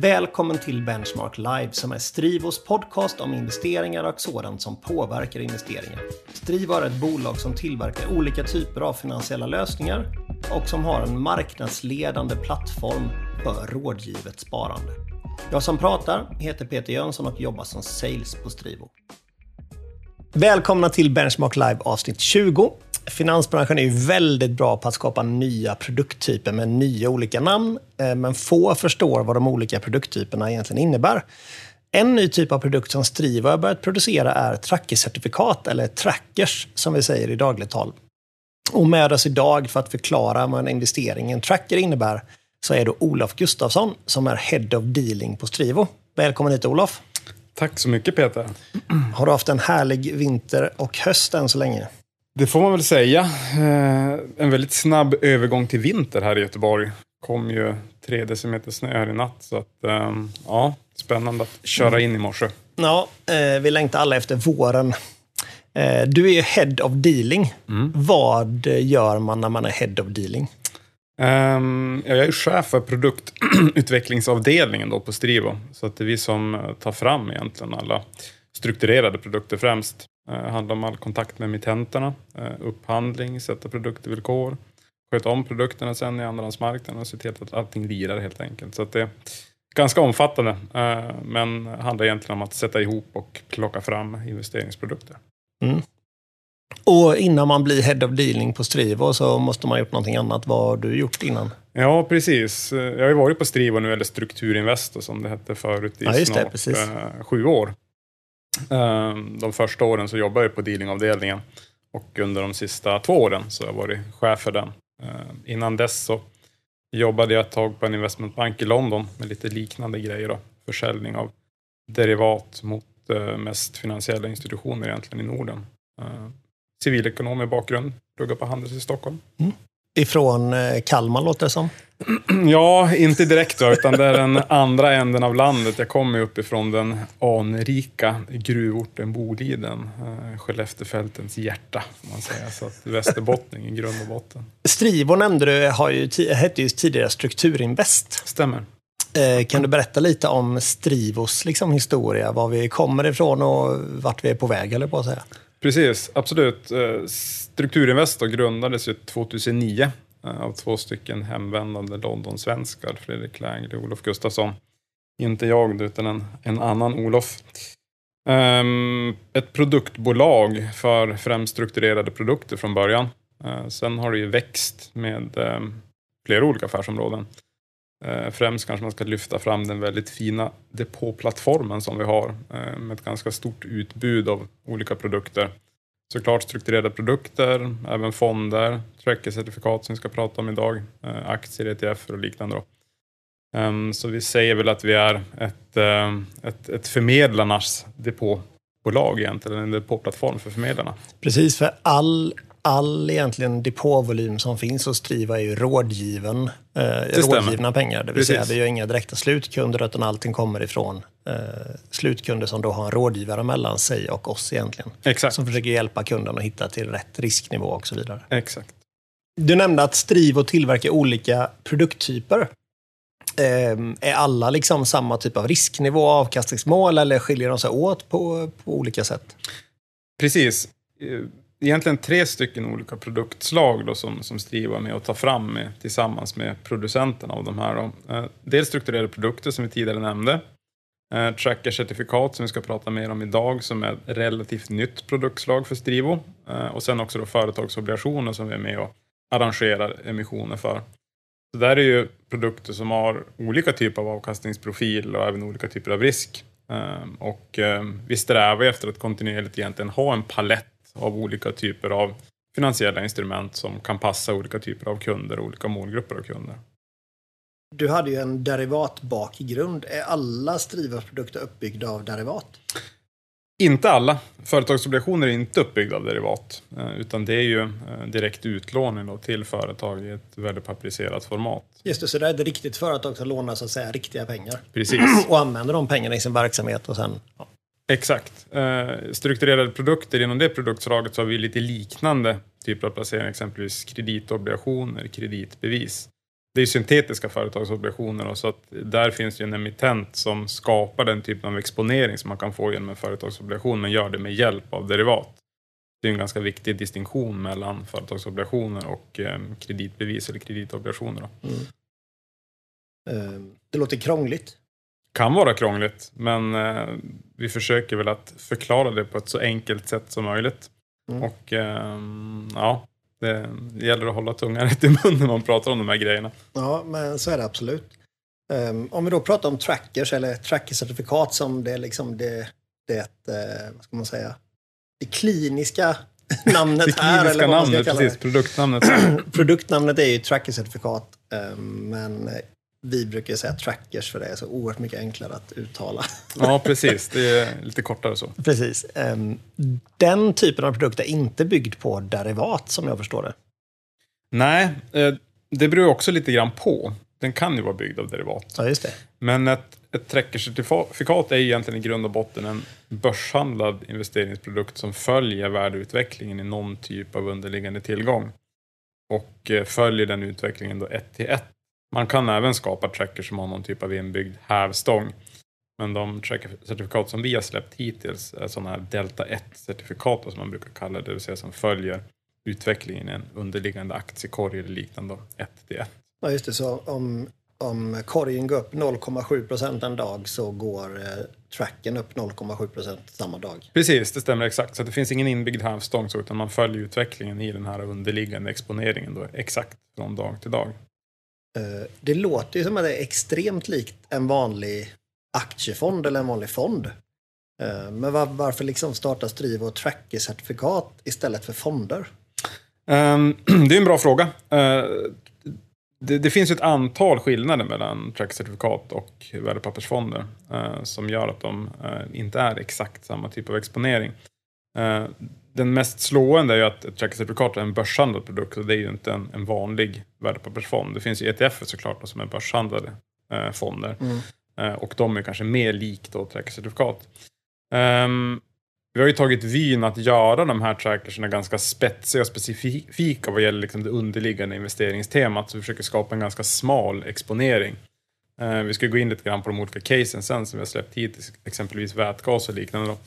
Välkommen till Benchmark Live som är Strivos podcast om investeringar och sådant som påverkar investeringar. Strivo är ett bolag som tillverkar olika typer av finansiella lösningar och som har en marknadsledande plattform för rådgivet sparande. Jag som pratar heter Peter Jönsson och jobbar som sales på Strivo. Välkomna till Benchmark Live avsnitt 20. Finansbranschen är ju väldigt bra på att skapa nya produkttyper med nya olika namn, eh, men få förstår vad de olika produkttyperna egentligen innebär. En ny typ av produkt som Strivo har börjat producera är trackercertifikat, eller trackers som vi säger i dagligt tal. Och med oss idag för att förklara vad en investering i en tracker innebär, så är då Olof Gustafsson som är Head of Dealing på Strivo. Välkommen hit Olof! Tack så mycket Peter! Har du haft en härlig vinter och höst än så länge? Det får man väl säga. Eh, en väldigt snabb övergång till vinter här i Göteborg. kom ju tre decimeter snö här i natt. Så att, eh, ja, spännande att köra in i morse. Ja, eh, vi längtar alla efter våren. Du är ju Head of Dealing. Mm. Vad gör man när man är Head of Dealing? Um, jag är chef för produktutvecklingsavdelningen då på Strivo. Så att det är vi som tar fram egentligen alla strukturerade produkter främst. Det eh, handlar om all kontakt med emittenterna, eh, upphandling, sätta produktvillkor, sköta om produkterna sen i andrahandsmarknaden och se till att allting lirar helt enkelt. Så det är ganska omfattande, eh, men handlar egentligen om att sätta ihop och plocka fram investeringsprodukter. Mm. Och innan man blir Head of Dealing på Strivo så måste man ha gjort någonting annat. Vad har du gjort innan? Ja, precis. Jag har ju varit på Strivo nu, eller Strukturinvest som det hette förut, i ja, snart det, sju år. Ehm, de första åren så jobbade jag på dealingavdelningen och under de sista två åren så har jag varit chef för den. Ehm, innan dess så jobbade jag ett tag på en investmentbank i London med lite liknande grejer. Då. Försäljning av derivat mot eh, mest finansiella institutioner egentligen i Norden. Ehm, civilekonom i bakgrund, pluggade på Handels i Stockholm. Mm ifrån eh, Kalmar, låter det som. Ja, inte direkt då, utan det är den andra änden av landet. Jag kommer uppifrån den anrika gruvorten Boliden, eh, Skelleftefältens hjärta, får man säga. Så att Västerbottning i grund och botten. Strivo nämnde du, har ju, hette ju tidigare Strukturinvest. Stämmer. Eh, kan du berätta lite om Strivos liksom, historia, var vi kommer ifrån och vart vi är på väg, eller på att säga? Precis, absolut. Strukturinvest grundades ju 2009 eh, av två stycken hemvändande Londonsvenskar, Fredrik Längre och Olof Gustafsson. Inte jag, utan en, en annan Olof. Um, ett produktbolag för främst strukturerade produkter från början. Uh, sen har det ju växt med um, flera olika affärsområden. Uh, främst kanske man ska lyfta fram den väldigt fina depåplattformen som vi har uh, med ett ganska stort utbud av olika produkter såklart strukturerade produkter, även fonder, trackercertifikat som vi ska prata om idag, eh, aktier, ETF och liknande. Då. Ehm, så vi säger väl att vi är ett, eh, ett, ett förmedlarnas depåbolag egentligen, en depåplattform för förmedlarna. Precis, för all all egentligen depåvolym som finns hos Triva är ju rådgiven, eh, rådgivna pengar. Det vill Precis. säga, vi har inga direkta slutkunder utan allting kommer ifrån eh, slutkunder som då har en rådgivare mellan sig och oss egentligen. Exakt. Som försöker hjälpa kunden att hitta till rätt risknivå och så vidare. Exakt. Du nämnde att Strivo tillverkar olika produkttyper. Eh, är alla liksom samma typ av risknivå och avkastningsmål eller skiljer de sig åt på, på olika sätt? Precis egentligen tre stycken olika produktslag då, som, som Striva med att ta fram med, tillsammans med producenterna av de här. Då. Eh, dels strukturerade produkter som vi tidigare nämnde. Eh, Tracker-certifikat som vi ska prata mer om idag som är ett relativt nytt produktslag för Strivo. Eh, och sen också då företagsobligationer som vi är med och arrangerar emissioner för. Så där är ju produkter som har olika typer av avkastningsprofil och även olika typer av risk. Och vi strävar efter att kontinuerligt egentligen ha en palett av olika typer av finansiella instrument som kan passa olika typer av kunder och olika målgrupper av kunder. Du hade ju en derivatbakgrund. Är alla Strivas produkter uppbyggda av derivat? Inte alla. Företagsobligationer är inte uppbyggda av derivat, eh, utan det är ju eh, direkt utlåning till företag i ett värdepaperiserat format. Just det, så det är ett riktigt företag som lånar så att säga riktiga pengar. Precis. Och använder de pengarna i sin verksamhet och sen ja, Exakt. Eh, strukturerade produkter, inom det produktslaget så har vi lite liknande typer av placeringar, exempelvis kreditobligationer, kreditbevis. det är syntetiska företagsobligationer och så att där finns det en emittent som skapar den typen av exponering som man kan få genom en företagsobligation men gör det med hjälp av derivat. Det är en ganska viktig distinktion mellan företagsobligationer och eh, kreditbevis eller kreditobligationer. Mm. Eh, det låter krångligt. Kan vara krångligt, men eh, vi försöker väl att förklara det på ett så enkelt sätt som möjligt. Mm. Och ehm, ja, det gäller att hålla tungan rätt i munnen när man pratar om de här grejerna. Ja, men så är det absolut. Um, om vi då pratar om trackers eller trackercertifikat som det är liksom det, det uh, vad ska man säga, det kliniska namnet det kliniska här. Eller vad namnet, precis, produktnamnet. produktnamnet är ju trackercertifikat, um, men vi brukar säga trackers för det är så oerhört mycket enklare att uttala. Ja, precis. Det är lite kortare så. Precis. Ehm, den typen av produkt är inte byggd på derivat som jag förstår det. Nej, eh, det beror också lite grann på. Den kan ju vara byggd av derivat. Ja, just det. Men ett, ett trackercertifikat är egentligen i grund och botten en börshandlad investeringsprodukt som följer värdeutvecklingen i någon typ av underliggande tillgång. Och eh, följer den utvecklingen då ett till ett man kan även skapa trackers som har någon typ av inbyggd hävstång. Men de tracker-certifikat som vi har släppt hittills är sådana här Delta 1-certifikat som man brukar kalla det, det vill säga som följer utvecklingen i en underliggande aktiekorg eller liknande, 1 till 1. Ja, just det. Så om, om korgen går upp 0,7 procent en dag så går eh, tracken upp 0,7 procent samma dag? Precis, det stämmer exakt. Så det finns ingen inbyggd hävstång utan man följer utvecklingen i den här underliggande exponeringen då, exakt från dag till dag. Eh, det låter ju som att det är extremt likt en vanlig aktiefond eller en vanlig fond. Eh, men var, varför liksom starta Strivo och Tracker-certifikat istället för fonder? Um, det är en bra fråga. Uh, det, det, finns ett antal skillnader mellan tracker-certifikat och värdepappersfonder uh, som gör att de uh, inte är exakt samma typ av exponering. Den mest slående är ju att ett tracker-certifikat är en börshandlad produkt och det är ju inte en, en vanlig värdepappersfond. Det finns ju ETF såklart som är börshandlade eh, fonder. Mm. Eh, och de är kanske mer likt då tracker-certifikat. Um, vi har ju tagit vyn att göra de här trackerserna ganska spetsiga och specifika vad gäller liksom det underliggande investeringstemat. Så vi försöker skapa en ganska smal exponering. Uh, vi ska gå in lite grann på de olika casen sen som vi har släppt hit, exempelvis vätgas och liknande. Då.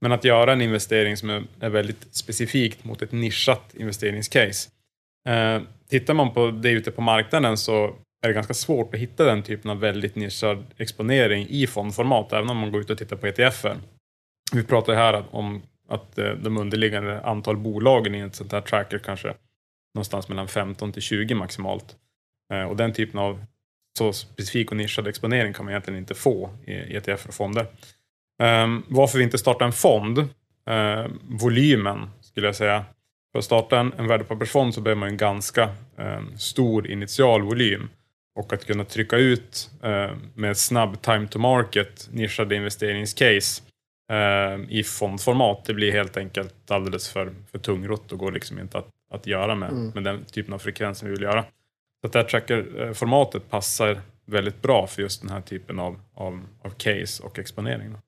Men att göra en investering som är, väldigt specifikt mot ett nischat investeringscase. Eh, tittar man på det ute på marknaden så är det ganska svårt att hitta den typen av väldigt nischad exponering i fondformat, även om man går ut och tittar på ETFer. Vi pratar här om att eh, de underliggande antal bolagen i ett sånt här tracker kanske någonstans mellan 15 till 20 maximalt. Eh, och den typen av så specifik och nischad exponering kan man egentligen inte få i ETF och fonder. Um, varför vi inte startar en fond? Uh, volymen skulle jag säga. För att starta en, en värdepappersfond så behöver man en ganska um, stor initialvolym. Och att kunna trycka ut uh, med snabb time to market nischade investeringscase uh, i fondformat, det blir helt enkelt alldeles för, för tungrott och går liksom inte att, att göra med, mm. med den typen av frekvenser vi vill göra. Så att det här tracker-formatet passar väldigt bra för just den här typen av, av, av case och exponering. Då.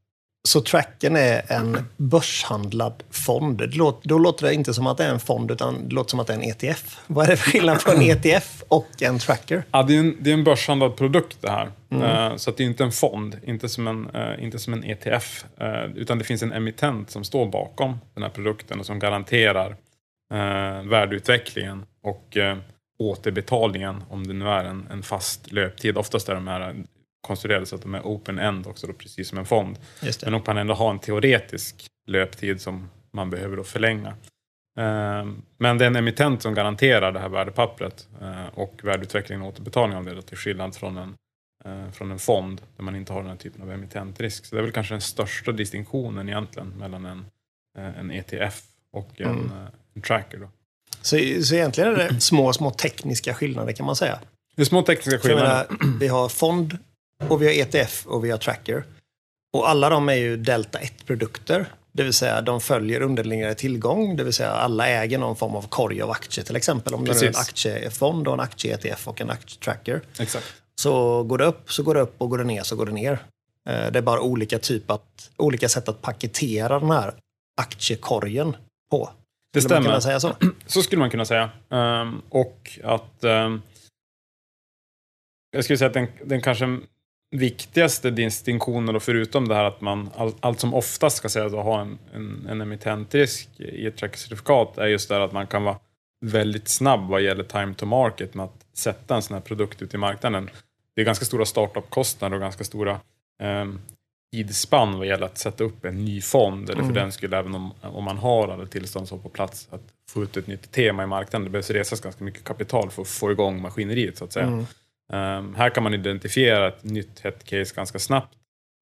Så tracken är en börshandlad fond. Då låter det inte som att det är en fond, utan det låter som att det är en ETF. Vad är det för skillnad på en ETF och en tracker? Ja, det, är en, det är en börshandlad produkt det här. Mm. Uh, så det är inte en fond, inte som en, uh, inte som en ETF. Eh, utan det finns en emittent som står bakom den här produkten och som garanterar värdeutvecklingen och återbetalningen om det nu är en, en fast löptid. Oftast är de här konstruerade så att de är open-end också, då, precis som en fond. Men de kan ändå ha en teoretisk löptid som man behöver då förlänga. Ehm, men det är en emittent som garanterar det här värdepappret eh, och värdeutvecklingen och återbetalningen av det till skillnad från en, eh, från en fond där man inte har den här typen av emittentrisk. Så det är väl kanske den största distinktionen egentligen mellan en, eh, en ETF och en, mm. en tracker. Då. Så, så egentligen är det små, små tekniska skillnader kan man säga? Det är små tekniska skillnader. Menar, vi har fond och vi har ETF och vi har Tracker. Och alla de är ju Delta 1-produkter. Det vill säga de följer underliggande tillgång. Det vill säga alla äger någon form av korg av aktier till exempel. Om det är en aktiefond och en aktie-ETF och en aktietracker. Exakt. Så går det upp så går det upp och går det ner så går det ner. Eh, det är bara olika, typ att, olika sätt att paketera den här aktiekorgen på. Det stämmer. så? så skulle man kunna säga. Um, och att um, jag skulle säga att den, den kanske viktigaste distinktionen, förutom det här att man all, allt som oftast ska säga att ha en, en, en emittentrisk i ett tracker-certifikat, är just det att man kan vara väldigt snabb vad gäller time to market med att sätta en sån här produkt ut i marknaden. Det är ganska stora startup-kostnader och ganska stora eh, tidsspann vad gäller att sätta upp en ny fond, eller för mm. den skulle även om, om man har alla tillstånd som på plats, att få ut ett nytt tema i marknaden. Det behövs resas ganska mycket kapital för att få igång maskineriet så att säga. Mm. Um, här kan man identifiera ett nytt hett case ganska snabbt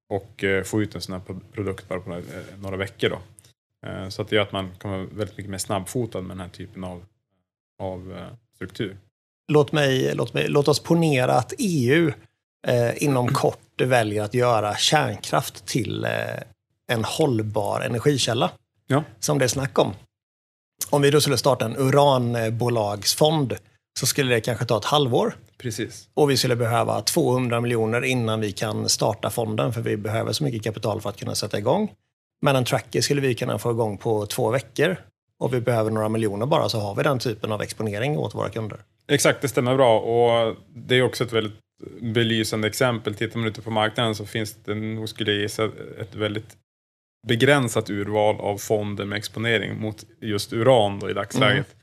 och uh, få ut en sån här produkt bara på några, uh, några veckor. Då. Uh, så att det gör att man kan vara väldigt mycket mer snabbfotad med den här typen av, av struktur. Låt, mig, låt, mig, låt oss ponera att EU inom kort väljer att göra kärnkraft till en hållbar energikälla. Ja. Som det är snack om. Om vi då skulle starta en uranbolagsfond så skulle det kanske ta ett halvår. Precis. Och vi skulle behöva 200 miljoner innan vi kan starta fonden, för vi behöver så mycket kapital för att kunna sätta igång. Men en tracker skulle vi kunna få igång på två veckor. Och vi behöver några miljoner bara, så har vi den typen av exponering åt våra kunder. Exakt, det stämmer bra. Och det är också ett väldigt belysande exempel. Tittar man ute på marknaden så finns det nog, skulle jag gissa, ett väldigt begränsat urval av fonder med exponering mot just uran då i dagsläget. Mm.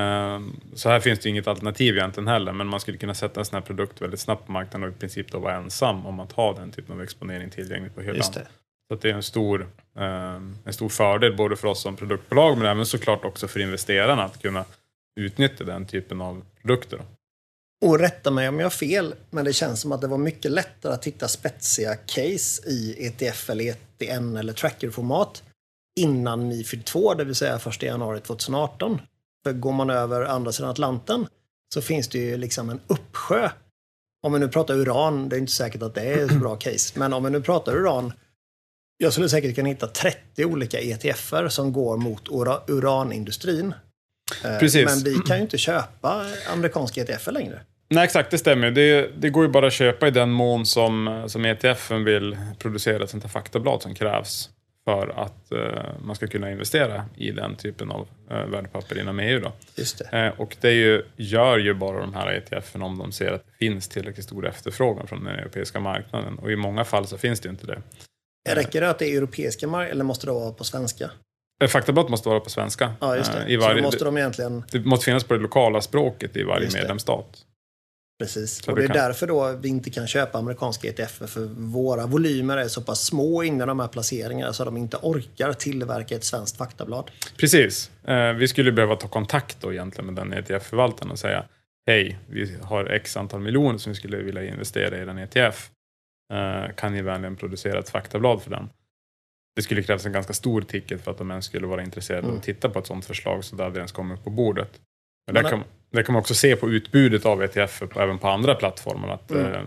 Ehm, så här finns det inget alternativ egentligen heller, men man skulle kunna sätta en sån här produkt väldigt snabbt på marknaden och i princip då vara ensam om att ha den typen av exponering tillgänglig på hyllan. Så det är en stor, ehm, en stor fördel både för oss som produktbolag men även såklart också för investerarna att kunna utnyttja den typen av produkter. Och rätta mig om jag har fel, men det känns som att det var mycket lättare att hitta spetsiga case i ETF eller ETN eller trackerformat innan MIFID 2, det vill säga 1 januari 2018. För går man över andra sidan Atlanten så finns det ju liksom en uppsjö. Om vi nu pratar uran, det är inte säkert att det är ett bra case, men om vi nu pratar uran, jag skulle säkert kunna hitta 30 olika ETFer som går mot uranindustrin. Eh, Precis. Men vi kan ju inte köpa amerikanska ETFer längre. Nej, exakt, det stämmer. Det, det går ju bara att köpa i den mån som, som ETFen vill producera ett sånt här faktablad som krävs för att uh, man ska kunna investera i den typen av uh, värdepapper inom EU. Då. Just det. Uh, och det ju, gör ju bara de här ETFen om de ser att det finns tillräckligt stor efterfrågan från den europeiska marknaden. Och i många fall så finns det inte det. Räcker det att det är europeiska marknader eller måste det vara på svenska? Faktablad måste vara på svenska. Ja, just det. I varje, så måste de egentligen... Det måste finnas på det lokala språket i varje medlemsstat. Precis, och det är kan... därför då vi inte kan köpa amerikanska ETF för våra volymer är så pass små inom de här placeringarna så de inte orkar tillverka ett svenskt faktablad. Precis. Eh, vi skulle behöva ta kontakt då egentligen med den ETF-förvaltaren och säga Hej, vi har x antal miljoner som vi skulle vilja investera i den ETF. Eh, kan ni vänligen producera ett faktablad för den? Det skulle krävas en ganska stor ticket för att de ens skulle vara intresserade mm. att titta på ett sådant förslag så det hade ens kommit upp på bordet. Men där, kan, där kan man också se på utbudet av ETF även på andra plattformar att mm. eh,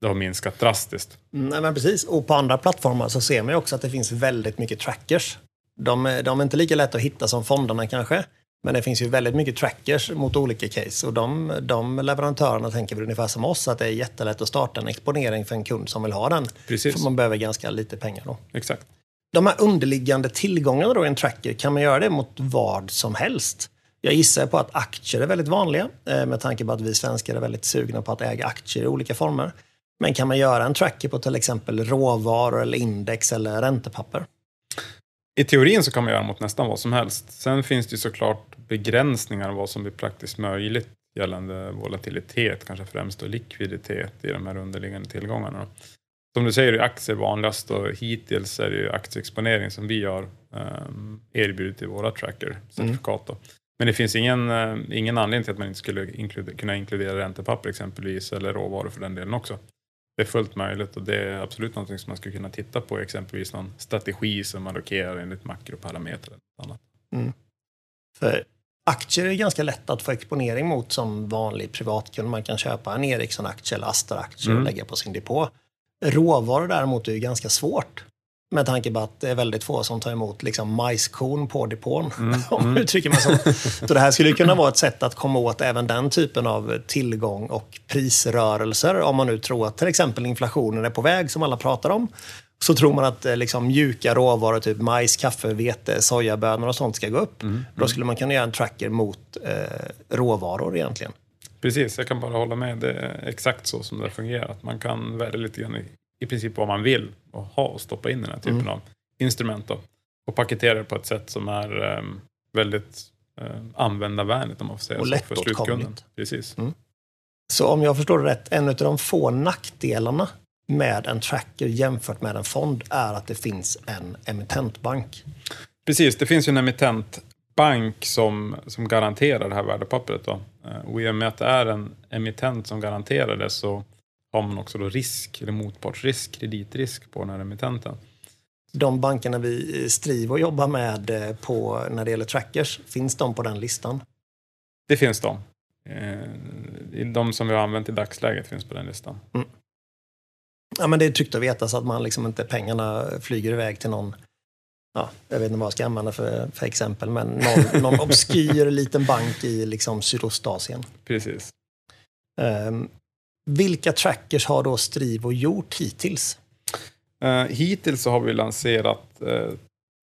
det har minskat drastiskt. Mm, nej, men precis, och på andra plattformar så ser man också att det finns väldigt mycket trackers. De, de är inte lika lätta att hitta som fonderna kanske. Men det finns ju väldigt mycket trackers mot olika case och de, de leverantörerna tänker väl ungefär som oss att det är jättelätt att starta en exponering för en kund som vill ha den. Precis. För man behöver ganska lite pengar då. Exakt. De här underliggande tillgångarna då i en tracker, kan man göra det mot vad som helst? Jag gissar på att aktier är väldigt vanliga eh, med tanke på att vi svenskar är väldigt sugna på att äga aktier i olika former. Men kan man göra en tracker på till exempel råvaror eller index eller räntepapper? I teorin så kan man göra mot nästan vad som helst. Sen finns det såklart begränsningar vad som blir praktiskt möjligt gällande volatilitet, kanske främst då likviditet i de här underliggande tillgångarna. Som du säger är aktier vanligast och hittills är det ju aktieexponering som vi har um, erbjudit i våra tracker-certifikat. Mm. Men det finns ingen, eh, ingen anledning till att man inte skulle inkluder, kunna inkludera räntepapper exempelvis, eller råvaror för den delen också. Det är fullt möjligt och det är absolut något som man skulle kunna titta på, exempelvis någon strategi som man rokerar enligt makroparametrar. Eller annat. Mm. För aktier är ganska lätt att få exponering mot som vanlig privatkund. Man kan köpa en Ericsson-aktie eller Astra-aktie mm. och lägga på sin depå. Råvaror däremot är ju ganska svårt. Med tanke på att det är väldigt få som tar emot liksom majskorn på depån, mm, om man mm. uttrycker mig så. Så det här skulle kunna vara ett sätt att komma åt även den typen av tillgång och prisrörelser. Om man nu tror att till exempel inflationen är på väg, som alla pratar om. Så tror man att eh, liksom, mjuka råvaror, typ majs, kaffe, vete, sojabönor och sånt ska gå upp. Mm, Då skulle man kunna göra en tracker mot eh, råvaror egentligen. Precis, jag kan bara hålla med. Det är exakt så som det fungerar. Att man kan välja lite grann i, i princip vad man vill och ha och stoppa in den här typen Mm. av instrument. Då, och paketera det på ett sätt som är um, väldigt uh, användarvänligt om man får säga Och så, för slutkunden. Precis. Så om jag förstår det rätt, en av de få nackdelarna med en tracker jämfört med en fond är att det finns en emittentbank. Precis, det finns ju en emittentbank som, som garanterar det här värdepappret. Då. Eh, Och i och med att det är en emittent som garanterar det så har man också då risk, eller motpartsrisk, kreditrisk på den här emittenten. De bankerna vi eh, Strivo jobbar med eh, på, när det gäller trackers, finns de på den listan? Det finns de. Eh, De som vi har använt i dagsläget finns på den listan. Ja, men det är tryggt att veta så att man liksom inte pengarna flyger iväg till någon, ja, jag vet inte vad jag ska använda för, för exempel, men någon, någon obskyr liten bank i liksom Sydostasien. Precis. Um, vilka trackers har då Strivo gjort hittills? Eh, hittills så har vi lanserat eh,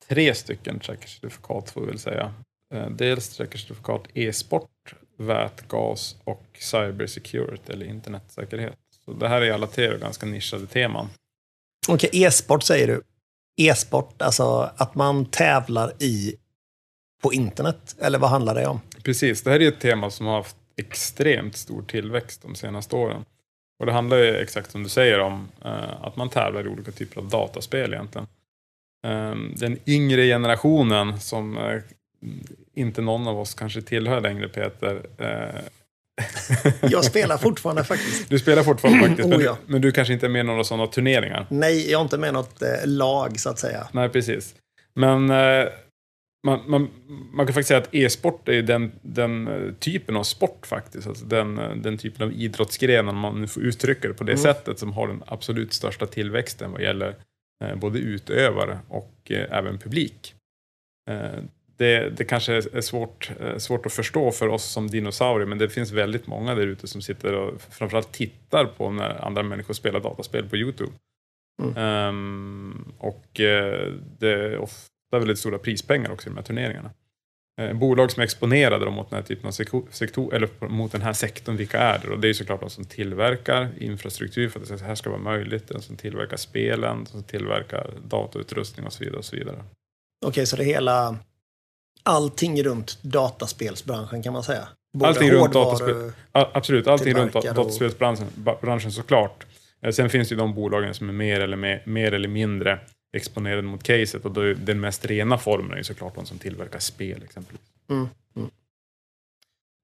tre stycken trackercertifikat får vi väl säga. Eh, dels trackercertifikat e-sport, vätgas och cybersecurity eller internetsäkerhet. Så det här är alla tre ganska nischade teman. Okej, e-sport säger du. E-sport, alltså att man tävlar i på internet, eller vad handlar det om? Precis, det här är ett tema som har haft extremt stor tillväxt de senaste åren. Och det handlar ju exakt som du säger om eh, att man tävlar i olika typer av dataspel egentligen. Eh, den yngre generationen som eh, inte någon av oss kanske tillhör längre Peter. Eh, Jag spelar fortfarande faktiskt. du spelar fortfarande faktiskt, men, Oh, ja. men du kanske inte är med i några sådana turneringar. Nej, jag är inte med i något lag så att säga. Nej, precis. Men man, man, man kan faktiskt säga att e-sport är den, den eh, typen av sport faktiskt. Alltså den, eh, den typen av idrottsgren, om man nu får uttrycka det på det Mm. sättet, som har den absolut största tillväxten vad gäller eh, både utövare och även publik. Det, det kanske är svårt, svårt att förstå för oss som dinosaurier, men det finns väldigt många där ute som sitter och framförallt tittar på när andra människor spelar dataspel på YouTube. Mm. Ehm, och det ofta väldigt stora prispengar också i de här turneringarna. Eh, bolag som är exponerade då mot den här typen av sektor, eller mot den här sektorn, vilka är det? Och det är såklart de som tillverkar infrastruktur för att det här ska vara möjligt, de som tillverkar spelen, de som tillverkar datautrustning och så vidare. Och så vidare. Okej, så det hela, allting runt dataspelsbranschen kan man säga? Både Allting runt dataspel. Absolut, allting runt och- dataspelsbranschen branschen såklart. Eh, Sen finns det ju de bolagen som är mer eller, mer, mer eller mindre exponerade mot caset och då är den mest rena formen är ju såklart de som tillverkar spel exempelvis.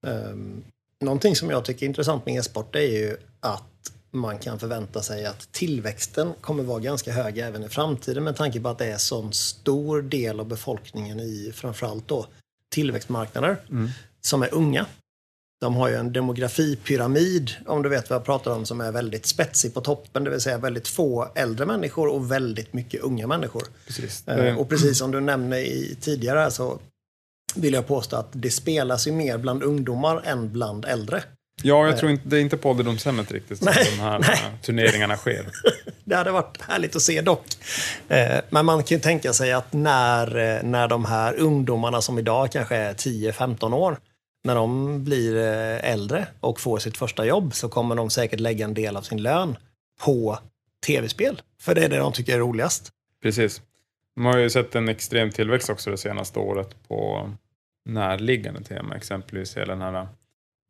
Um, någonting som jag tycker är intressant med e-sport är ju att man kan förvänta sig att tillväxten kommer vara ganska hög även i framtiden med tanke på att det är så stor del av befolkningen i framförallt då tillväxtmarknader som är unga. De har ju en demografipyramid, om du vet vad jag pratar om, som är väldigt spetsig på toppen, det vill säga väldigt få äldre människor och väldigt mycket unga människor. Precis. Eh, Och precis som du nämnde i, tidigare så vill jag påstå att det spelas ju mer bland ungdomar än bland äldre. Ja, jag tror inte, det är inte på ålderdomshemmet riktigt som Nej, de här nej. eh, turneringarna sker. Det hade varit härligt att se dock. Eh, Men man kan ju tänka sig att när, eh, när de här ungdomarna som idag kanske är 10-15 år, när de blir eh, äldre och får sitt första jobb så kommer de säkert lägga en del av sin lön på tv-spel. För det är det de tycker är roligast. Precis. Man har ju sett en extrem tillväxt också det senaste året på närliggande tema, exempelvis hela den här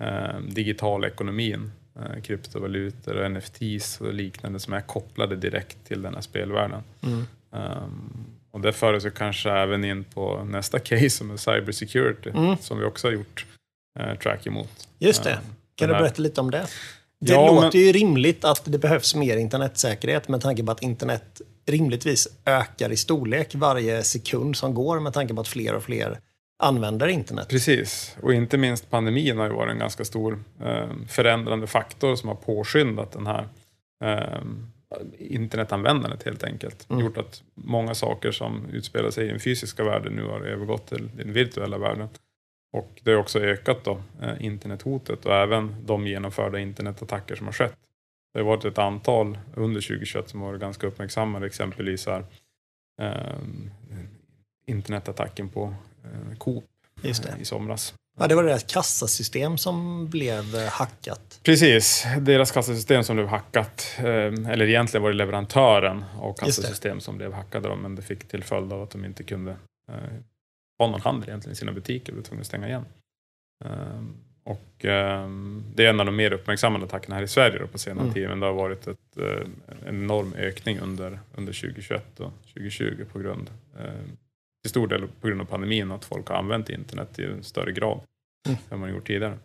eh, digitala ekonomin, eh, kryptovalutor och NFTs och liknande som är kopplade direkt till den här spelvärlden. Mm. Um, och det för oss kanske även in på nästa case som är cybersecurity, Mm. som vi också har gjort track emot. Just det. Eh, Kan du berätta lite om det? Det Ja, låter men- ju rimligt att det behövs mer internetsäkerhet med tanke på att internet rimligtvis ökar i storlek varje sekund som går med tanke på att fler och fler använder internet. Precis, och inte minst pandemin har ju varit en ganska stor eh, förändrande faktor som har påskyndat den här eh, internetanvändandet helt enkelt. Mm. Gjort att många saker som utspelar sig i den fysiska världen nu har övergått till den virtuella världen. Och det har också ökat då, eh, internethotet och även de genomförda internetattacker som har skett. Det har varit ett antal under 2021 som har varit ganska uppmärksammade, exempelvis här, eh, internetattacken på eh, Coop eh, i somras. Ja, det var deras kassasystem som blev eh, hackat. Precis, deras kassasystem som blev hackat. Eller egentligen var det leverantören av kassasystem som blev hackade. Men det fick till följd av att de inte kunde ha någon handel egentligen i sina butiker. De var tvungna att stänga igen. Eh, och eh, det är en av de mer uppmärksammade attackerna här i Sverige på senare Mm. tid. Men det har varit ett, eh, en enorm ökning under, under 2021 och 2020 på grund eh, till stor del på grund av pandemin och att folk har använt internet i en större grad Mm. än man gjort tidigare.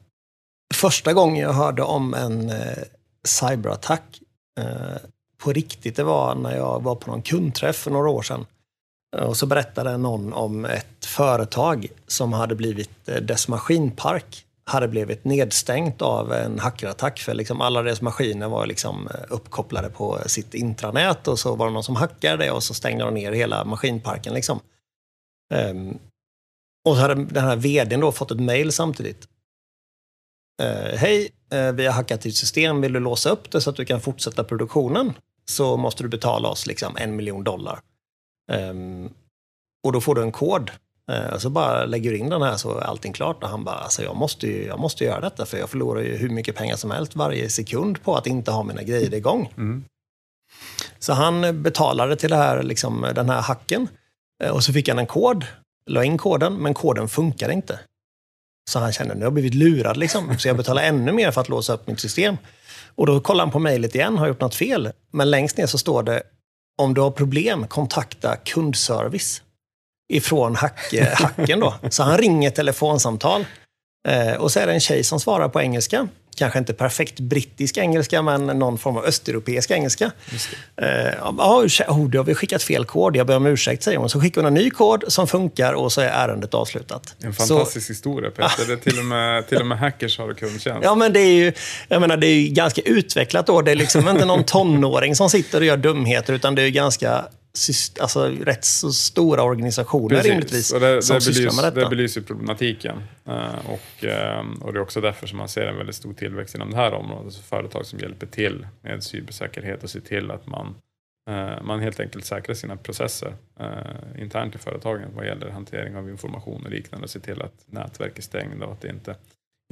Första gången jag hörde om en eh, cyberattack eh, på riktigt, det var när jag var på någon kundträff för några år sedan. Eh, och så berättade någon om ett företag som hade blivit, eh, dess maskinpark hade blivit nedstängt av en hackerattack. För liksom alla deras maskiner var liksom eh, uppkopplade på sitt intranät och så var det någon som hackade det och så stängde de ner hela maskinparken. Liksom. Ehm, och så hade den här vdn då fått ett mail samtidigt. Hej, vi har hackat ditt system. Vill du låsa upp det så att du kan fortsätta produktionen? Så måste du betala oss liksom en miljon dollar. Ehm, och då får du en kod. Eh, så bara lägger du in den här så är allting klart. Och han bara, alltså jag måste, ju, jag måste göra detta för jag förlorar ju hur mycket pengar som helst varje sekund på att inte ha mina grejer igång. Mm. Så han betalade till det här, liksom, den här hacken. Eh, Och så fick han en kod, la in koden, men koden funkade inte. Så han kände, nu har jag blivit lurad liksom. Så jag betalar ännu mer för att låsa upp mitt system. Och då kollar han på mejlet igen, har gjort något fel. Men längst ner så står det, om du har problem, kontakta kundservice. Ifrån hack, hacken då. Så han ringer telefonsamtal. Eh, och så är det en tjej som svarar på engelska. Kanske inte perfekt brittisk engelska, men någon form av östeuropeisk engelska. Eh, ja, ursäkta, oh, du har vi skickat fel kod. Jag ber om ursäkt, säger hon. Så skickar hon en ny kod som funkar och så är ärendet avslutat. En Så, fantastisk historia Peter. Det är till, och med, till och med hackers har kundtjänst. ja, men det är ju jag menar, det är ganska utvecklat då. Det är liksom inte någon tonåring som sitter och gör dumheter, utan det är ju ganska alltså, rätt så stora organisationer rimligtvis och det, som det, sysslar med detta. det belyser problematiken. Eh, och, eh, och det är också därför som man ser en väldigt stor tillväxt inom det här området. Så företag som hjälper till med cybersäkerhet och ser till att man, eh, man helt enkelt säkrar sina processer internt i företagen vad gäller hantering av information och liknande. Och ser till att nätverk är stängda och att det inte,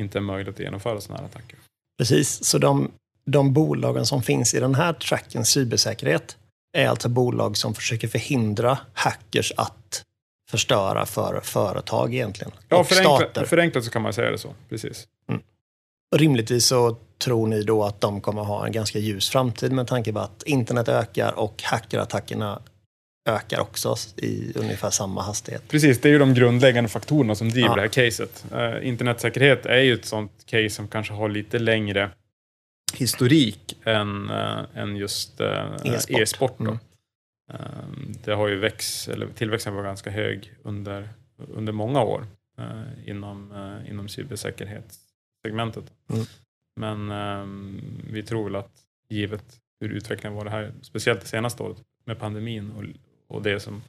inte är möjligt att genomföra sådana här attacker. Precis, så de, de bolagen som finns i den här tracken cybersäkerhet är alltså bolag som försöker förhindra hackers att förstöra för företag egentligen. Ja, och förenklat, stater. förenklat så kan man säga det så. Precis. Och rimligtvis så tror ni då att de kommer ha en ganska ljus framtid med tanke på att internet ökar och hackerattackerna ökar också i ungefär samma hastighet. Precis, det är ju de grundläggande faktorerna som driver Ja. det här caset. Eh, internetsäkerhet är ju ett sånt case som kanske har lite längre historik än, eh, än just eh, E-sport. då. Mm. Eh, det har ju växt, eller tillväxten var ganska hög under, under många år eh, inom, inom cybersäkerhetssegmentet. Mm. Men eh, vi tror väl att givet hur utvecklingen var det här, speciellt det senaste året med pandemin och, och det som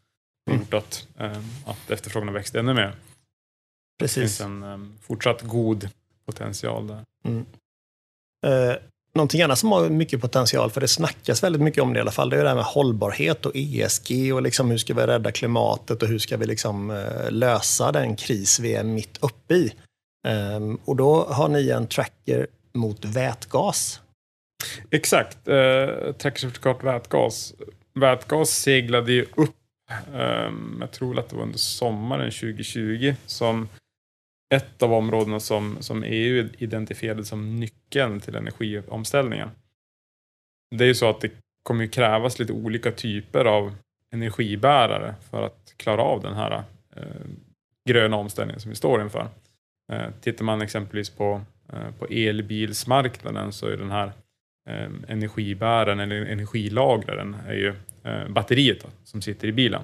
Mm. gjort att, eh, att efterfrågan har växt ännu mer. Det finns Precis. en fortsatt god potential där. Eh, någonting annat som har mycket potential, för det snackas väldigt mycket om det i alla fall, det är det här med hållbarhet och ESG och liksom hur ska vi rädda klimatet och hur ska vi liksom, eh, lösa den kris vi är mitt uppe i. Ehm, och då har ni en tracker mot vätgas. Exakt. Eh, trackercertifikat vätgas. Vätgas seglade ju upp, eh, jag tror att det var under sommaren 2020, som ett av områdena som, som EU identifierade som nyckeln till energiomställningen. Det är ju så att det kommer ju krävas lite olika typer av energibärare för att klara av den här eh, gröna omställningen som vi står inför. Eh, tittar man exempelvis på, eh, på elbilsmarknaden så är den här eh, energibäraren eller energilagraren är ju eh, batteriet då, som sitter i bilen.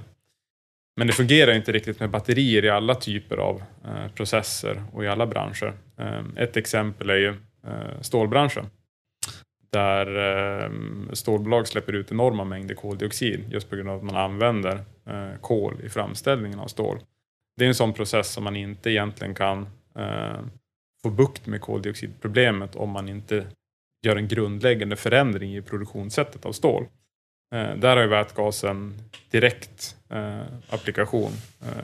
Men det fungerar inte riktigt med batterier i alla typer av eh, processer och i alla branscher. Eh, ett exempel är ju eh, stålbranschen. Där stålbolag släpper ut enorma mängder koldioxid just på grund av att man använder kol i framställningen av stål. Det är en sån process som man inte egentligen kan få bukt med koldioxidproblemet om man inte gör en grundläggande förändring i produktionssättet av stål. Där har ju vätgasen direkt eh, applikation. Eh,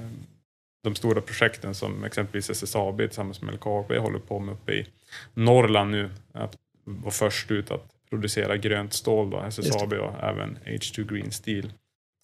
de stora projekten som exempelvis SSAB tillsammans med LKAB håller på med uppe i Norrland nu. Att vara först ut att producera grönt stål, då, SSAB och även H2 Green Steel.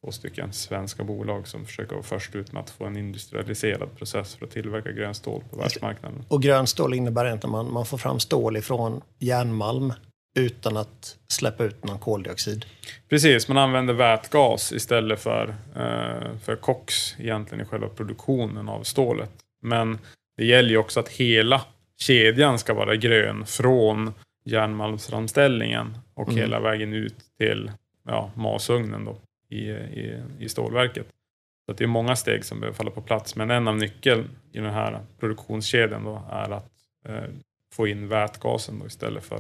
Två stycken svenska bolag som försöker vara först ut med att få en industrialiserad process för att tillverka grönt stål på världsmarknaden. Och grönt stål innebär inte att man, man får fram stål ifrån järnmalm utan att släppa ut någon koldioxid. Precis, man använder vätgas istället för, eh, för koks egentligen i själva produktionen av stålet. Men det gäller ju också att hela kedjan ska vara grön från järnmalmsframställningen och mm. hela vägen ut till ja, masugnen då, i, i, i stålverket. Så det är många steg som behöver falla på plats, men en av nyckeln i den här produktionskedjan då är att eh, få in vätgasen då istället för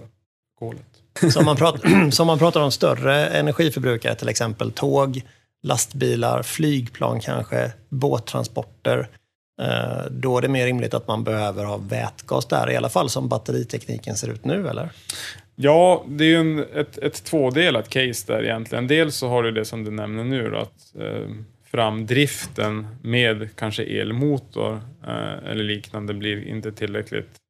kolet. Så om man, pratar, så man pratar om större energiförbrukare, till exempel tåg, lastbilar, flygplan kanske, båttransporter, eh, då är det mer rimligt att man behöver ha vätgas där, i alla fall som batteritekniken ser ut nu, eller? Ja, det är ju en, ett, ett tvådelat case där egentligen. Dels så har du det som du nämner nu, då, att eh, framdriften med kanske elmotor eh, eller liknande blir inte tillräckligt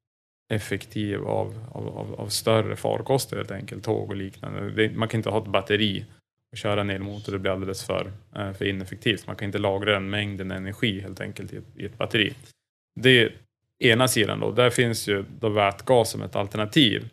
effektiv av, av, av, av, större farkoster helt enkelt, tåg och liknande. Det, man kan inte ha ett batteri och köra en elmotor, det blir alldeles för, eh, för ineffektivt. Man kan inte lagra den mängden energi helt enkelt i ett, i ett batteri. Det är ena sidan då, där finns ju då vätgas som ett alternativ.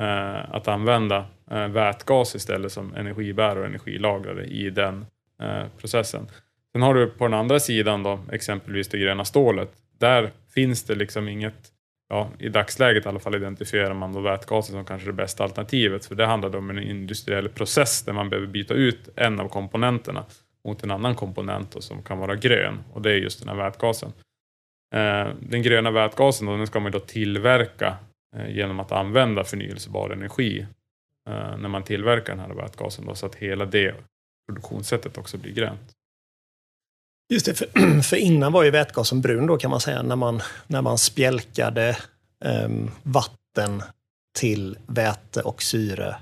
Eh, att använda eh, vätgas istället som energibärare och energilagrare i den eh, processen. Sen har du på den andra sidan då exempelvis det gröna stålet. Där finns det liksom inget ja, i dagsläget i alla fall identifierar man då vätgasen som kanske det bästa alternativet. För det handlar om en industriell process där man behöver byta ut en av komponenterna mot en annan komponent då, som kan vara grön. Och det är just den här vätgasen. Eh, den gröna vätgasen då, den ska man då tillverka eh, genom att använda förnyelsebar energi eh, när man tillverkar den här vätgasen. Då, så att hela det produktionssättet också blir grönt. Just det, för, för, innan var ju vätgasen brun då kan man säga, när man, när man spjälkade um, vatten till väte och syre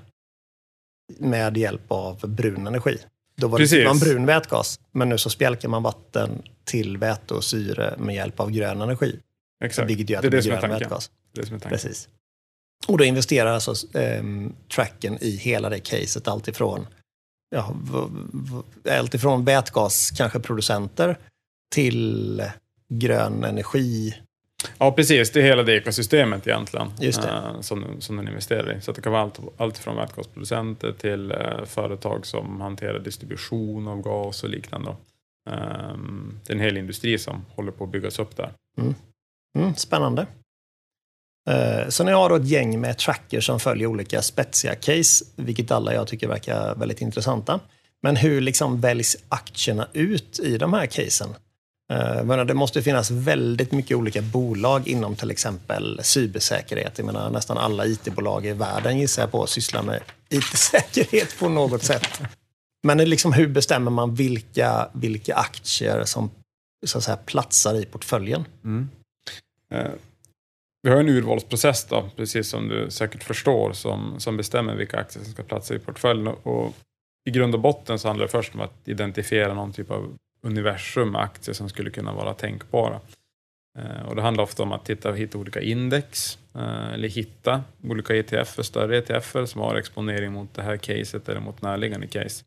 med hjälp av brun energi. Då var det man brun vätgas, men nu så spjälkar man vatten till väte och syre med hjälp av grön energi. Exakt, vilket gör att det, är det, det blir vätgas. Det är det som är tanken. Precis. Och då investerar alltså um, tracken i hela det caset, alltifrån ja, allt ifrån vätgas, kanske producenter, till grön energi. Ja, precis. Det är hela det ekosystemet egentligen Just det. Uh, som, som den investerar i. Så det kan vara allt, allt från vätgasproducenter till uh, företag som hanterar distribution av gas och liknande. Um, det är en hel industri som håller på att byggas upp där. Mm. Mm, spännande. Eh, så ni har då ett gäng med trackers som följer olika spetsiga case, vilket alla jag tycker verkar väldigt intressanta. Men hur liksom väljs aktierna ut i de här casen? Eh, det måste finnas väldigt mycket olika bolag inom till exempel cybersäkerhet. Jag menar, nästan alla IT-bolag i världen gissar jag på sysslar med IT-säkerhet på något sätt. Men liksom, hur bestämmer man vilka, vilka aktier som så att säga, platsar i portföljen? Mm. Eh, vi har en urvalsprocess då, precis som du säkert förstår, som, som bestämmer vilka aktier som ska platsa i portföljen. Och I grund och botten så handlar det först om att identifiera någon typ av universum med aktier som skulle kunna vara tänkbara. Eh, och det handlar ofta om att titta, hitta olika index, eh, eller hitta olika ETF, större ETF som har exponering mot det här caset eller mot närliggande case.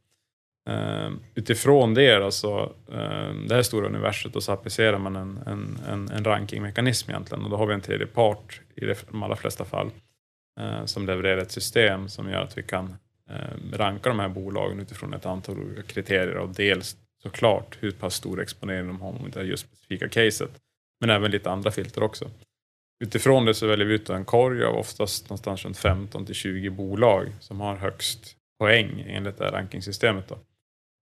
Uh, utifrån det, alltså, uh, det här stora universet, och så applicerar man en, en, en, en rankingmekanism egentligen. Och då har vi en tredje part i de allra flesta fall uh, som levererar ett system som gör att vi kan ranka de här bolagen utifrån ett antal olika kriterier. Och dels såklart hur pass stor exponering de har mot det just specifika caset. Men även lite andra filter också. Utifrån det så väljer vi ut en korg av oftast någonstans runt 15 till 20 bolag som har högst poäng enligt det här rankingsystemet. Då.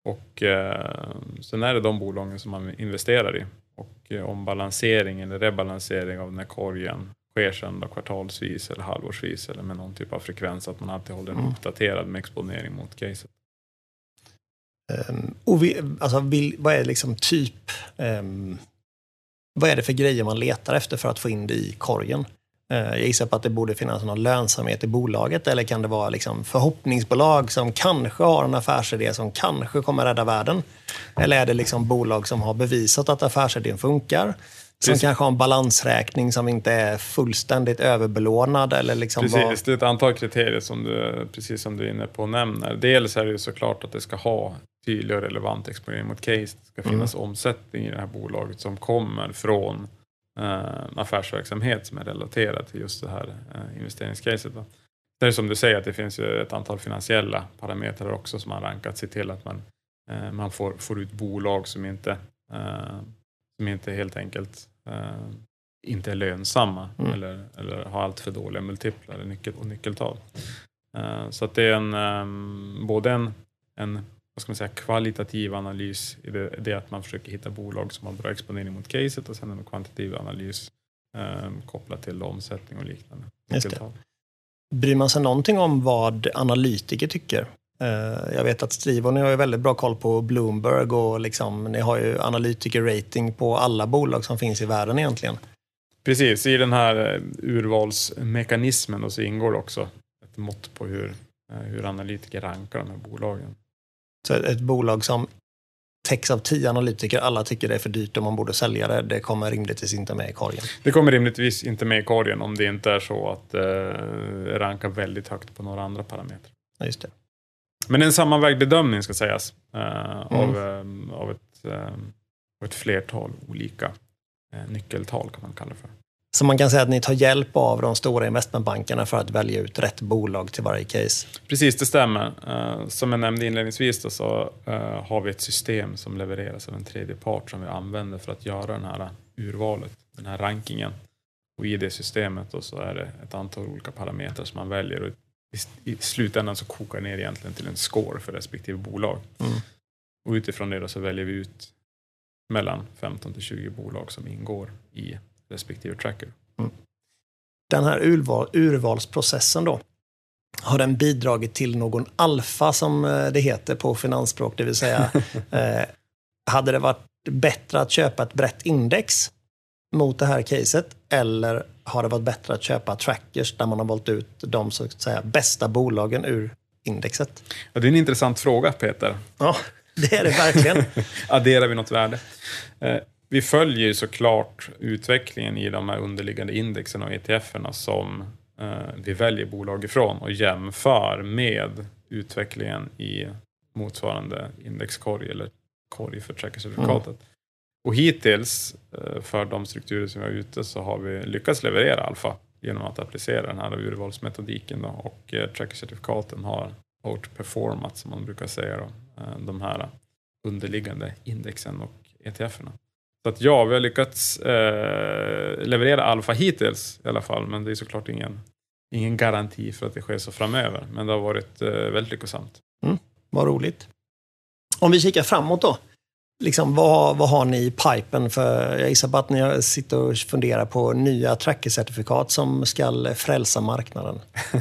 Och eh, sen är det de bolagen som man investerar i. Och eh, om balansering eller rebalansering av den här korgen sker sen då kvartalsvis eller halvårsvis eller med någon typ av frekvens att man alltid håller den mm. uppdaterad med exponering mot caset. Um, och vi, alltså, vill, vad är liksom typ um, vad är det för grejer man letar efter för att få in det i korgen? Eh, jag gissar på att det borde finnas någon lönsamhet i bolaget eller kan det vara liksom förhoppningsbolag som kanske har en affärsidé som kanske kommer rädda världen? Eller är det liksom bolag som har bevisat att affärsidén funkar? Som Precis. kanske har en balansräkning som inte är fullständigt överbelånad? Eller liksom precis, bara... det är ett antal kriterier som du, precis som du är inne på nämner. Dels är det ju såklart att det ska ha tydlig och relevant exponering mot case. Det ska finnas mm. omsättning i det här bolaget som kommer från affärsverksamhet som är relaterad till just det här eh, investeringscaset. Då. Det är som du säger att det finns ett antal finansiella parametrar också som har rankat sig till att man, eh, man får, får ut bolag som inte, eh, som inte helt enkelt eh, inte är lönsamma mm. eller, eller har allt för dåliga multiplar nyckel, och nyckeltal. Så att det är en, både en, en vad ska man säga, kvalitativ analys i det, det att man försöker hitta bolag som har bra exponering mot caset och sen en kvantitativ analys eh, kopplat till omsättning och liknande. Just det. Bryr man sig någonting om vad analytiker tycker? Eh, jag vet att Strivo, ni har ju väldigt bra koll på Bloomberg och liksom, ni har ju analytiker-rating på alla bolag som finns i världen egentligen. Precis, i den här eh, urvalsmekanismen så ingår det också ett mått på hur, eh, hur analytiker rankar de här bolagen. Så ett bolag som täcks av tio analytiker, alla tycker det är för dyrt och man borde sälja det. Det kommer rimligtvis inte med i korgen. Det kommer rimligtvis inte med i korgen om det inte är så att det eh, rankar väldigt högt på några andra parametrar. Ja, just det. Men en sammanvägd bedömning ska sägas eh, mm. av, eh, av, ett, eh, av ett flertal olika eh, nyckeltal kan man kalla det för. Så man kan säga att ni tar hjälp av de stora investmentbankerna för att välja ut rätt bolag till varje case? Precis, det stämmer. Uh, som jag nämnde inledningsvis då, så uh, har vi ett system som levereras av en tredje part som vi använder för att göra den här urvalet, den här rankingen. Och I det systemet då, så är det ett antal olika parametrar som man väljer. Och i, slutändan så kokar det ner egentligen till en score för respektive bolag. Mm. Och utifrån det så väljer vi ut mellan 15 till 20 bolag som ingår i respektive tracker. Mm. Den här urval, urvalsprocessen då, har den bidragit till någon alfa som eh, det heter på finansspråk? Det vill säga, eh, hade det varit bättre att köpa ett brett index mot det här caset eller har det varit bättre att köpa trackers där man har valt ut de så att säga, bästa bolagen ur indexet? Ja, det är en intressant fråga, Peter. Ja, det är det verkligen. Adderar vi något värde? Eh, vi följer ju såklart utvecklingen i de här underliggande indexen och ETFerna som eh, vi väljer bolag ifrån och jämför med utvecklingen i motsvarande indexkorg eller korg för trackercertifikatet. Mm. Och hittills eh, för de strukturer som vi har ute så har vi lyckats leverera alfa genom att applicera den här urvalsmetodiken då, och eh, trackercertifikaten har outperformat som man brukar säga då, eh, de här underliggande indexen och ETFerna. Så att ja, vi har lyckats eh, leverera alfa hittills i alla fall, men det är såklart ingen, ingen garanti för att det sker så framöver. Men det har varit eh, väldigt lyckosamt. Mm, vad roligt. Om vi kikar framåt då. Liksom, vad, vad har ni i pipen? För jag gissar på att ni sitter och funderar på nya trackercertifikat som ska frälsa marknaden.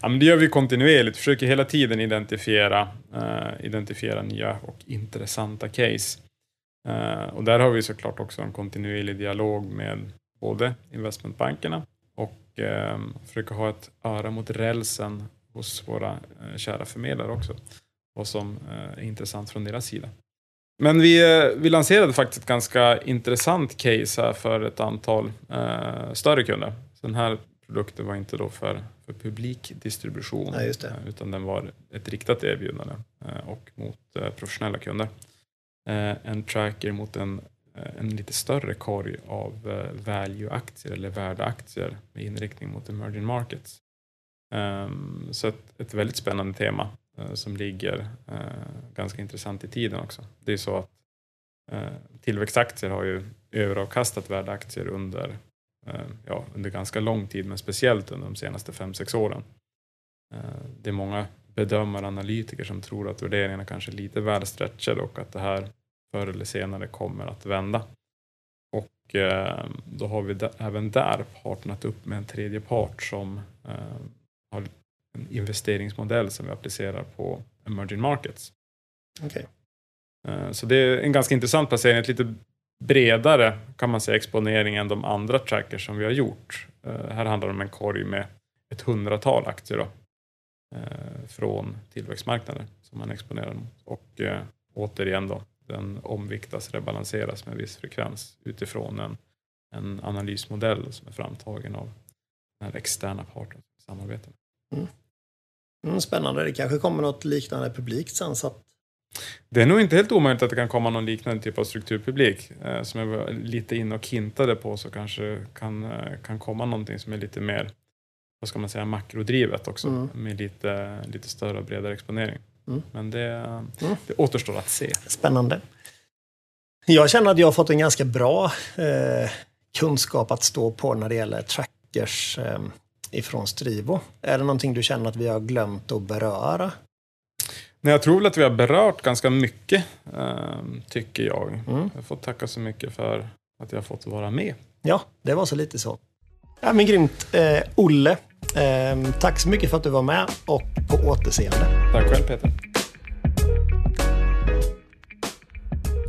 ja, men det gör vi kontinuerligt. Försöker hela tiden identifiera, uh, identifiera nya och intressanta case. Uh, och där har vi såklart också en kontinuerlig dialog med både investmentbankerna och uh, försöka ha ett öra mot rälsen hos våra uh, kära förmedlare också. Vad som är intressant från deras sida. Men vi, vi lanserade faktiskt ett ganska intressant case här för ett antal större kunder. Så den här produkten var inte då för, för publik distribution, ja, utan den var ett riktat erbjudande och mot professionella kunder. Eh, en tracker mot en, eh, en lite större korg av eh, value-aktier eller värdeaktier med inriktning mot emerging markets. Ehm, så ett, ett, väldigt spännande tema eh, som ligger eh, ganska intressant i tiden också. Det är så att tillväxtaktier har ju överavkastat värdeaktier under, ja, under ganska lång tid, men speciellt under de senaste 5-6 åren. det är många bedömare analytiker som tror att värderingarna kanske är lite väl stretchade och att det här förr eller senare kommer att vända. Och eh, då har vi även där partnat upp med en tredje part som eh, har en investeringsmodell som vi applicerar på emerging markets. Okay. Eh, så det är en ganska intressant placering, ett lite bredare kan man säga exponering än de andra trackers som vi har gjort. Eh, här handlar det om en korg med ett hundratal aktier då, från tillväxtmarknader som man exponerar mot. Och eh, återigen då, den omviktas, rebalanseras med viss frekvens utifrån en, en analysmodell som är framtagen av den här externa parten som samarbetar. Mm. Mm, spännande, det kanske kommer något liknande publikt sen så att det är nog inte helt omöjligt att det kan komma någon liknande typ av strukturpublik. Eh, som jag var lite inne och hintade på så kanske kan, eh, kan komma någonting som är lite mer vad ska man säga, makrodrivet också. Mm. Med lite, lite större och bredare exponering. Mm. Men det, mm. det återstår att se. Spännande. Jag känner att jag har fått en ganska bra eh, kunskap att stå på när det gäller trackers eh, ifrån Strivo. Är det någonting du känner att vi har glömt att beröra? Nej, jag tror väl att vi har berört ganska mycket, äh, tycker jag. Mm. Jag får tacka så mycket för att jag fått vara med. Ja, det var så lite så. Ja, men grymt. Eh, Olle, eh, tack så mycket för att du var med och på återseende. Tack själv Peter.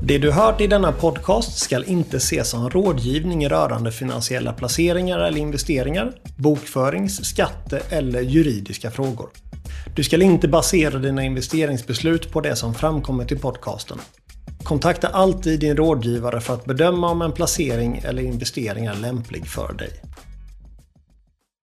Det du hört i denna podcast ska inte ses som rådgivning rörande finansiella placeringar eller investeringar, bokförings-, skatte eller juridiska frågor. Du ska inte basera dina investeringsbeslut på det som framkommit i podcasten. Kontakta alltid din rådgivare för att bedöma om en placering eller investering är lämplig för dig.